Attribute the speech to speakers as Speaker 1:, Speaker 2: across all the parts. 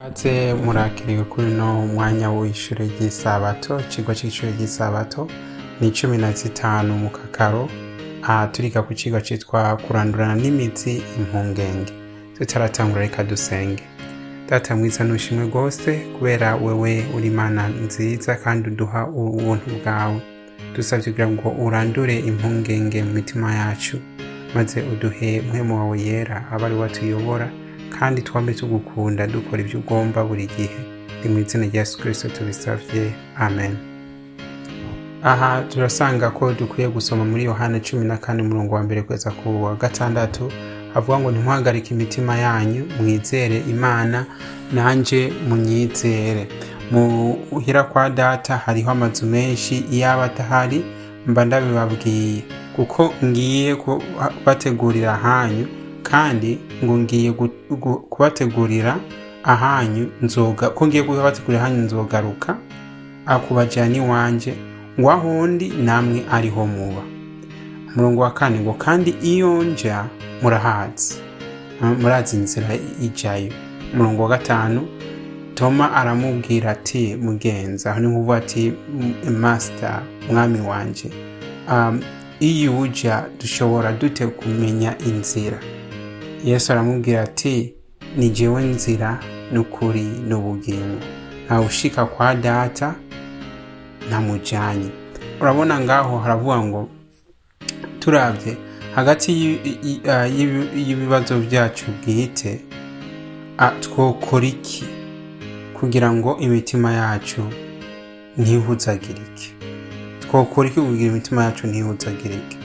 Speaker 1: Maze murakiriwe kuri uno mwanya w'ishure ry'isabato icigwa c'ishure ry'isabato ni cumi na zitanu mu kakaro. Aha turiga ku cigwa citwa kurandurana n'imitsi impungenge. Tutaratangura reka dusenge. Data mwiza nushimwe rwose kubera wewe uri imana nziza kandi uduha ubuntu bwawe. Dusavye kugira ngo urandure impungenge mu mitima yacu maze uduhe mpwemu wawe yera abe ari watuyobora kandi twame tugukunda dukora ibyo ugomba buri gihe. Ni mu izina rya yesu tubisavye. Amen. Aha turasanga ko dukwiye gusoma muri yohana cumi na kane umurongo wa mbere kugeza ku wa gatandatu havuga ngo ntimuhagarike imitima yanyu mwizere imana nanje munyizere. Muhira kwa data hariho amazu menshi iyo aba atahari mba ndabibabwiye. Kuko ngiye kubategurira ahanyu kandi ngo ngiye gu- gu- kubategurira ahanyu nzoga ko ngiye kubategurira ahanyu nzogaruka akubajana iwanje ngo ahondi namwe ariho muba. Umurongo wa kane ngo kandi iyo nja murahazi. Ah, murazi inzira ijayo. Umurongo wa gatanu toma aramubwira ati mugenza. Aho ni nkuvuga ati "M- master mwami wanje. Um, iyo uja dushobora dute kumenya inzira? Yesu aramubwira ati ni jewe nzira n'ukuri n'ubugingo ntawe ushika kwa data ntamujanye urabona ngaho haravuga ngo turavye hagati ah, y'ibibazo byacu bwite ah, twokora iki kugira ngo imitima yacu ntihuzagirike twokora iki kugira imitima yacu ntihuzagirike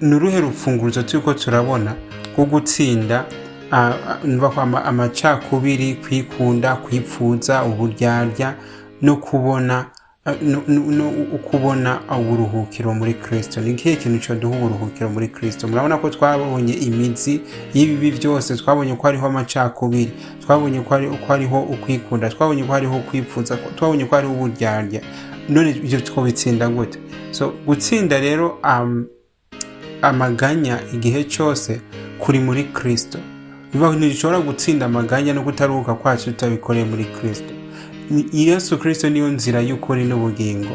Speaker 1: ni uruhe rufunguzo turiko turabona rwo gutsinda amacakubiri kwikunda kwipfuza uburyarya no kubona kubona uburuhukiro muri kristo. Ni ikihe kintu coduha uburuhukiro muri kristo? Murabona ko twabonye imizi y'ibibi byose twabonye ko hariho amacakubiri twabonye ko hari- ko hariho ukwikunda twabonye ko hariho kwipfuza twabonye ko hariho uburyarya. None ibyo twobitsinda gute? So gutsinda rero amaganya igihe cyose kuri muri kristo. Bivuga ko ntidushobora gutsinda amaganya no kutaruhuka kwacu tutabikoreye muri kristo. Ni- yesu kristo niyo nzira y'ukuri n'ubugingo.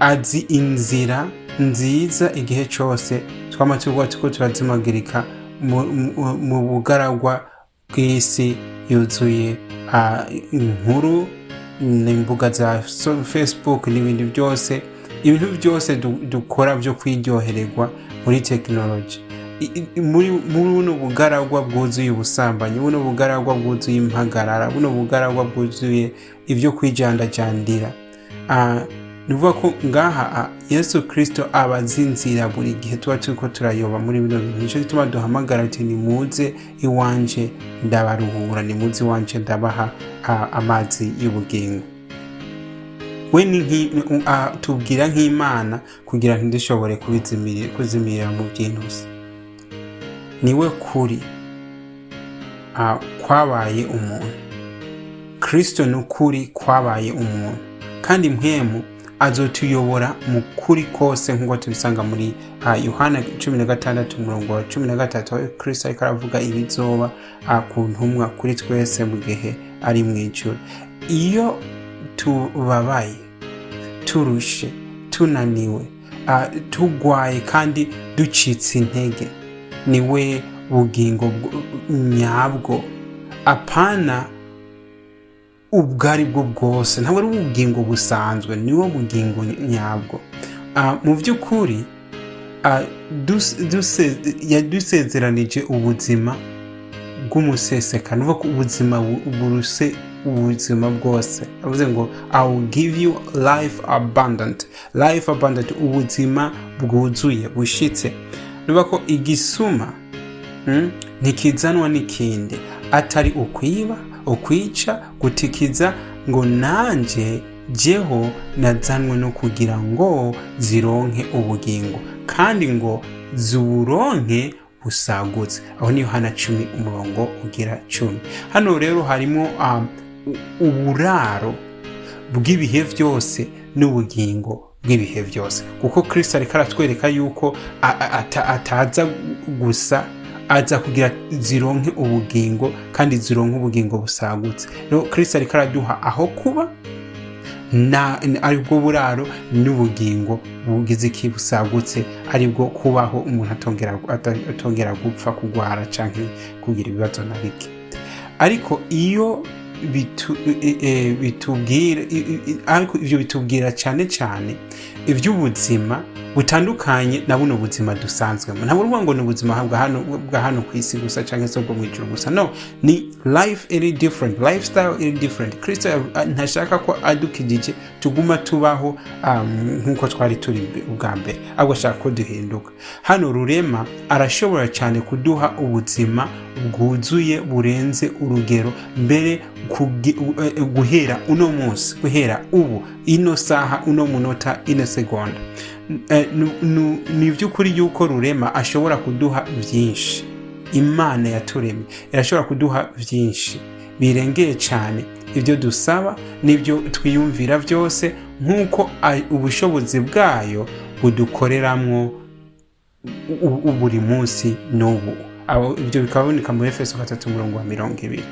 Speaker 1: Azi inzira nziza igihe cyose twama tuvuga tuko turazimagirika mu, bugaragwa bw'isi yuzuye inkuru n'imbuga za facebook n'ibindi byose ibintu byose du- dukora byo kwiryohererwa muri tekinoloji muri buno bugaragwa bwuzuye ubusambanyi buno bugaragwa bwuzuye impagarara buno bugaragwa bwuzuye ibyo kwijandajandira Ah, ni ukuvuga ko ngaha ah, yesu kirisito aba azi inzira buri gihe tuba turiko turayoba muri bino bintu. Nicyo gituma duhamagara ati nimuze iwanje ndabaruhura nimuze iwanje ndabaha ah, amazi y'ubugingo. We ni nki- ah, tubwira nk'imana kugira ntidushobore kubizimiri- kuzimirira mu by'intuzi ni we kuri kwabaye umuntu. Kristo ni ukuri kwabaye umuntu. Kandi mpwemu azotuyobora mu kuri kose nk'uko tubisanga muri yohana cumi na gatandatu umurongo wa cumi na gatatu aho kristo ariko aravuga ibizoba ku ntumwa kuri twese mu gihe ari mu ijuru. Iyo tubabaye turushe tunaniwe tugwaye kandi ducitse intege. Niwe bugingo bwo- nyabwo. Apana ubwo ari bwo bwose. Ntabwo ari ubugingo busanzwe niwo bugingo nyabwo. Mu by'ukuri dus- duse- yadusezeranije ubuzima bw'umusesekano ubuzima bu- buruse ubuzima bwose. Avuze ngo i will give you life abundant. Life abundant ubuzima bwuzuye bushitse. Nuvuga ko igisuma mm, ntikizanwa n'ikindi. Atari ukwiba ukwica gutikiza ngo nanje jeho nazanwe no kugira ngo zironke ubugingo. Kandi ngo ziwuronke busagutse. Aho ni yohana cumi umurongo ugira cumi. Hano rero harimo um, uburaro bw'ibihe byose n'ubugingo bw'ibihe byose. Kuko kristo ariko aratwereka yuko ataza gusa aza kugira zironke ubugingo kandi zironke ubugingo busagutse. Rero kirisito ariko araduha aho kuba ari bwo buraro n'ubugingo bugize iki busagutse ari bwo kubaho umuntu atongera gupfa kugwara cyangwa kugira ibibazo na bike. Ariko iyo bitubwira i- i- ariko ivyo bitubwira cyane cyane iby'ubuzima butandukanye na buno buzima dusanzwemo ntabwo uvuga ngo ni ubuzima bwa hano ku isi gusa cyangwa se bwo mu ijuru gusa. No ni life iri different lifestyle iri different. Kristo ya- ntashaka ko adukijije tuguma tubaho um, nk'uko twari turi ubwa mbere. Ahubwo ashaka ko duhinduka. Hano rurema arashobora cyane kuduha ubuzima bwuzuye burenze urugero. Mbere eh, guhera uno munsi guhera ubu ino saha uno munota ino segonda. Ni iby'ukuri yuko rurema ashobora kuduha byinshi. Imana yaturemye irashobora kuduha byinshi. Birengeye cyane. Ibyo dusaba n'ibyo twiyumvira byose nk'uko ubushobozi bwayo u- buri munsi n'ubu. Ibyo bikaba biboneka muri efeso gatatu mirongo ibiri.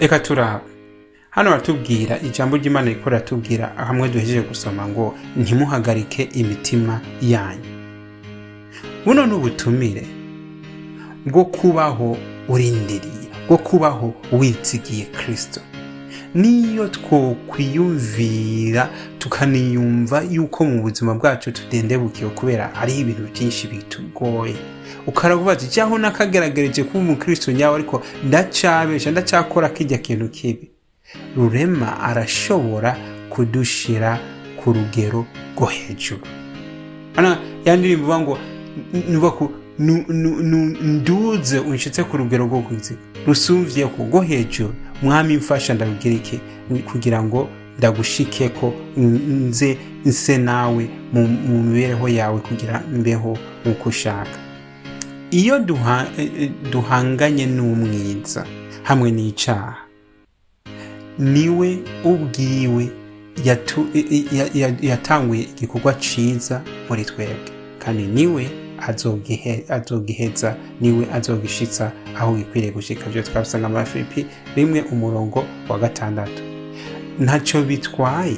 Speaker 1: Reka turaba. Hano baratubwira ijambo ry'imana riko riratubwira hamwe duhejeje gusoma ngo ntimuhagarike imitima yanyu. Buno ni ubutumire bwo kubaho urindiriye bwo kubaho witsigiye kirisito niyo twokwiyumvira tukaniyumva yuko mu buzima bwacu tudendebukiwe kubera hariho ibintu byinshi bitugoye. Ukaravuga ati nakageragereje kuba umukristo nyawe? Ariko ndacyabesha ndacyakora kijya kintu kibi. Rurema arashobora kudushira ku rugero rwo hejuru. Ya ndirimbo ivuga ngo nuva ku nu- nu- nu- nduze unshitse ku rugero rwo kuzi rusumvye ku rwo hejuru. Mwami mfasha iki kugira ngo ndagushike ko nze nse nawe mu mibereho yawe kugira mbeho nk'uko ushaka. Iyo eh, eh, duhanganye n'umwiza hamwe n'icaha ni we ubwiwe yatanguye igikorwa ciza muri twebwe. Kandi ni we azogihe- azogiheza ni we azogishitsa aho gikwiriye gushika. Byo twabisanga muri rimwe umurongo wa gatandatu. Ntacyo bitwaye.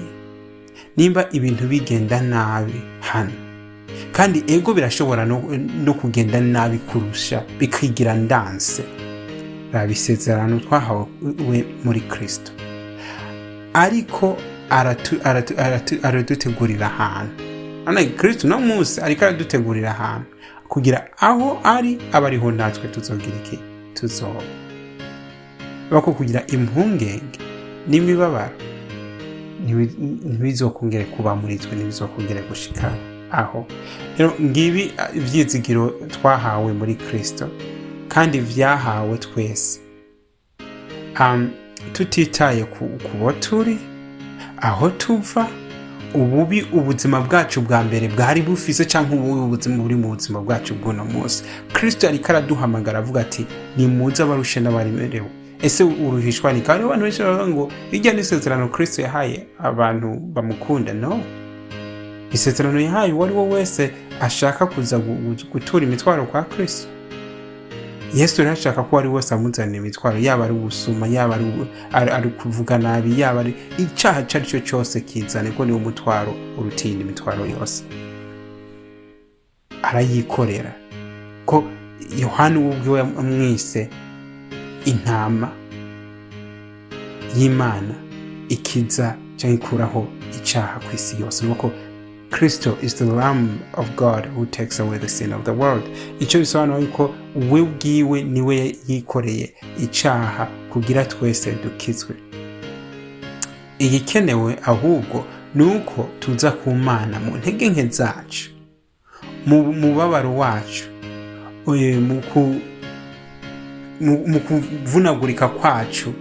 Speaker 1: Nimba ibintu bigenda nabi hano. Kandi ego birashobora no, kugenda nabi kurusha bikigira ndanse. Raba isezerano twahawe muri kristo. Ariko aradutegurira ahantu. Kristo uno munsi ariko aradutegurira ahantu. Kugira aho ari aba ariho natwe tuzogira iki tuzoba bako kugira impungenge n'imibabaro ntibi- ntibizokongere kuba muri twe ntibizokongere gushika aho. Ngibi ah, ibyizigiro twahawe muri kristo kandi vyahawe twese. Tutitaye ku bo turi aho tuva ububi ubuzima bwacu bwa mbere bwari bufise cyangwa ububi ubuzima buri mu buzima bwacu bw'uno munsi. Kristo ariko araduhamagara avuga ati nimuze abarushe n'abaremerewe ese uruhishwa ni kandi abantu benshi baravuga ngo irya ni isezerano kristo yahaye abantu bamukunda? No. Isezerano yahaye uwo ari we wese ashaka kuza gu- gu- gutura imitwaro kwa kristo. Yesu rero ashaka ko ari wese amuzanira imitwaro yaba ari ubusuma yaba ari kuvuga nabi yaba ari icyaha icyo ari cyo cyose kizane ko niwo mutwaro urutinda imitwaro yose. Arayikorera. Ko yohani we ubwiwe amwise intama y'imana ikiza cyangwa ikuraho icyaha ku isi yose. Nuko kristo is the lamb of god who takes away the sin of the world. Icyo bisobanura yuko we ubwiwe ni we yikoreye icyaha kugira twese dukizwe. Igikenewe ahubwo ni uko tuza ku mana mu ntege nke zacu mu mubabaro wacu eh, mu ku- mu mu kuvunagurika kwacu.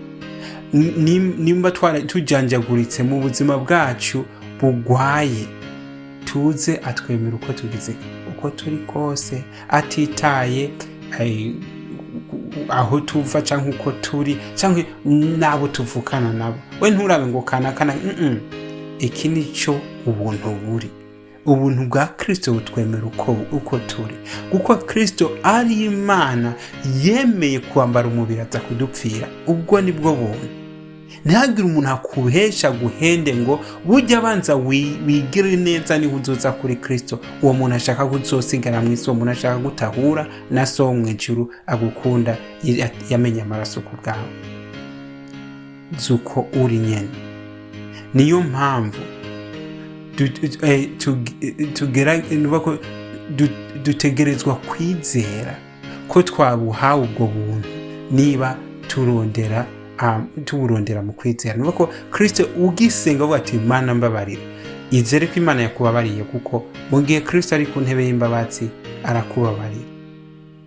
Speaker 1: Ni- nimba tujanjaguritse mu buzima bwacu bugwaye. Tuze atwemera uko tugize uko turi kose atitaye eh, aho tuva cyangwa uko turi cyangwa n'abo tuvukana nabo. We nturabe ngo kanakana iki ni cyo ubuntu buri. Ubuntu bwa kirisito butwemera uko turi. Kuko kirisito ari imana yemeye kwambara umubiri aza kudupfira. Ubwo ni bwo buntu. Ntihagire umuntu akuhesha guhende ngo bujya abanza wi- wigire neza ni ho uzoza kuri kirisito uwo muntu ashaka kuzosigara mu isi uwo muntu ashaka gutahura na so ijuru agukunda ya- yamenye amaraso ku bwawe. Zuko uri nyene. Niyo mpamvu eh, dutegerezwa kwizera ko twabuhawe ubwo buntu niba turondera tuburondera mu kwizera. Nuvuga ko kristo ugisenga avuga ati mana mbabarira izere ko imana yakubabariye kuko mu gihe kristo ari ku ntebe y'imbabazi arakubabarira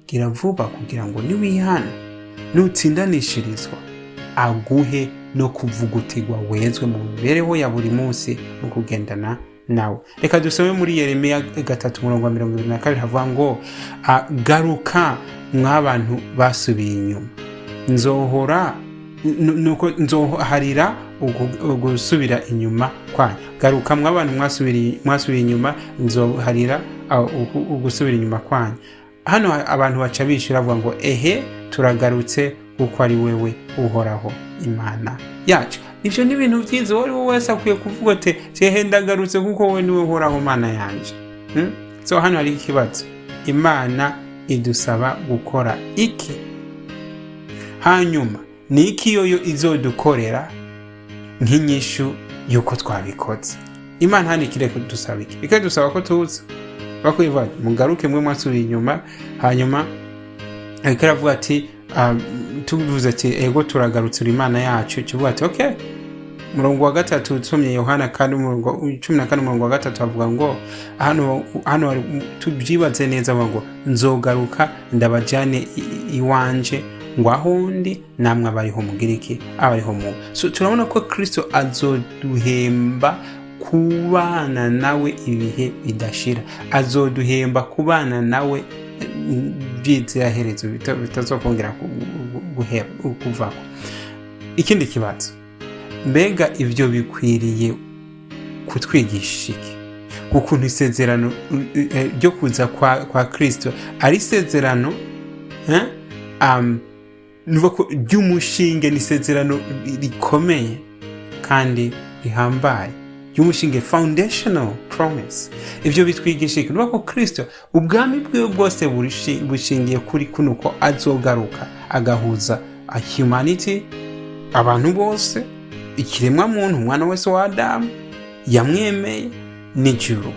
Speaker 1: gira vuba kugira ngo niwihana nutsindanishirizwa aguhe no kuvugutirwa wezwe mu mibereho ya buri munsi no kugendana nawe. Reka dusome muri yeremiya gatatu umurongo wa mirongo irindwi na kabiri havuga ngo "Ah, garuka mw'abantu basubiye inyuma. Nzohora nuko nzoharira gusubira inyuma kwanyu. Garuka mw'abantu mwasubiriye inyuma nzoharira ugusubira inyuma kwanyu. Hano abantu baca bishyura bavuga ngo ehe turagarutse kuko ari wewe uhoraho imana yacu. Ibyo ni ibintu byiza uwo ari we wese akwiye kuvuga ati ndagarutse kuko wowe ni we uhoraho mana yanjye Hmm? so hano hari ikibazo. Imana idusaba gukora iki? Hanyuma ni iki yoyo izodukorera nk'inyishu y'uko twabikoze. Imana hano ikire kudusaba iki? Ikadusaba ko tuza. Bakwivuga mugaruke mwe mwasubiye inyuma. Hanyuma ariko aravuga ati um, tuvuze ati ego turagarutse imana yacu. Kivuga ati okay. Umurongo wa gatatu usomye yohana kandi cumi na kane umurongo wa gatatu avuga ngo hano tubyibaze neza ngo nzogaruka ndabajyane iwanje. Ngo aho ndi namwe abariho mugire iki abariho mu turabona ko kristo azoduhemba kubana nawe ibihe bidashira. Azoduhemba kubana nawe by'inziraherezo bita- bitazokongera ku- gu- guhe- kuvako. Ikindi kibazo mbega ibyo bikwiriye kutwigisha iki ukuntu isezerano eh, eh, ryo kuza kwa, kristo ari isezerano ry'umushinge ni isezerano rikomeye kandi rihambaye. Ry'umushinge foundational promise. Ibyo bitwigisha nuvuga ko kristo ubwami bwiwe bwose bushingiye kuri kuno ko azogaruka agahuza humanity abantu bose ikiremwa muntu umwana wese wa adamu yamwemeye n'ijuru.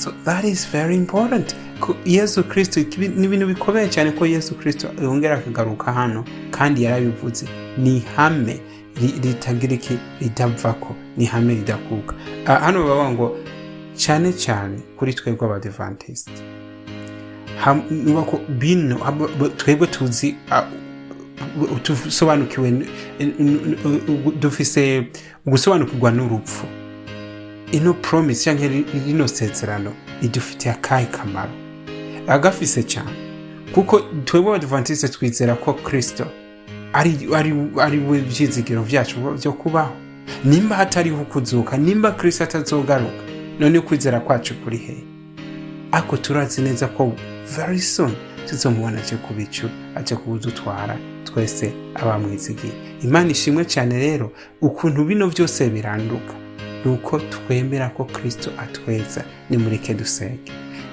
Speaker 1: So that is very important. Ko yesu ikibi- ni ibintu bikomeye cyane ko yesu kristo yongera akagaruka hano kandi yarabivuze ni ihame ri- ritagira iki? Ridavako ni ihame ridakuka. Ah, hano bavuga ngo cyane cyane kuri twebwe abadivantisite ko bino twebwe tuzi tusobanukiwe dufise gusobanukirwa n'urupfu. Ino promise cyangwa ri- rino sezerano ridufitiye akahe kamaro agafise cyane kuko twebwe abadivantisite twizera ko kristo ari, we byizigiro byacu byo kubaho. Nimba hatariho kuzuka nimba kristo atazogaruka none kwizera kwacu kuri hehe ariko turazi neza ko very soon tuzomubona aje ku bicu aje kubudutwara twese abamwizigiye imana ishimwe cyane rero ukuntu bino byose biranduka. Ni uko twemera ko kristo atweza. Nimureke dusenge.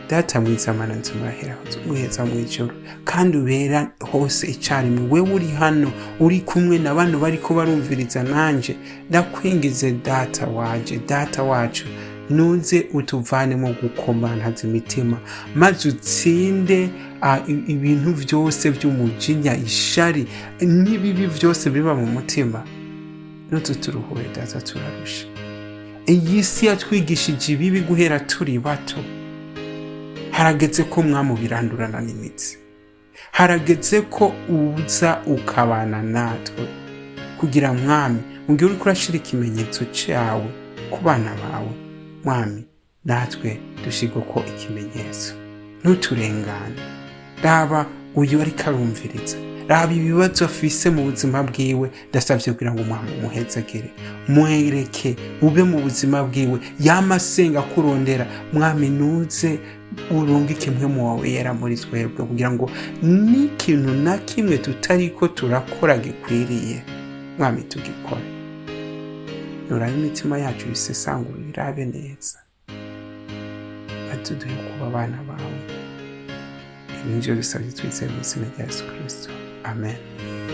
Speaker 1: Data mwiza mana nzu murahera muheza mu ijoro kandi ubera hose icyarimwe wewe uri hano uri kumwe na bano bari ko barumviriza nanjye ndakwingize data waje data wacu. Nuze utuvanemo gukomantaza imitima. Maze utsinde ibintu byose by'umujinya ishari n'ibibi byose biba mu mutima. Nuze turuhure data turarusha iyi si yatwigishije ibibi guhera turi bato. Harageze ko mwamubirandurana n'imitsi harageze ko uza ukabana natwe. Kugira mwami mu gihe uri kurashyira ikimenyetso cyawe ku bana bawe. Mwami natwe dushyirwe ko ikimenyetso. Ntuturengane raba uyu ariko arumviriza. Raba ibibazo afise mu buzima bwiwe ndasabye kugira ngo umwami umuhezagire mwereke ube mu buzima bwiwe. Yama asenga kurondera. Mwami nuze urungike mpwemu wawe yera muri twebwe kugira ngo n'ikintu na kimwe tutariko turakora gikwiriye mwami tugikore. Nurabe imitima yacu bisesangura irabe neza. Atuduhe kuba abana bawe. Ibi nivyo bisabye twizeye mu izina rya yesu kirisito amen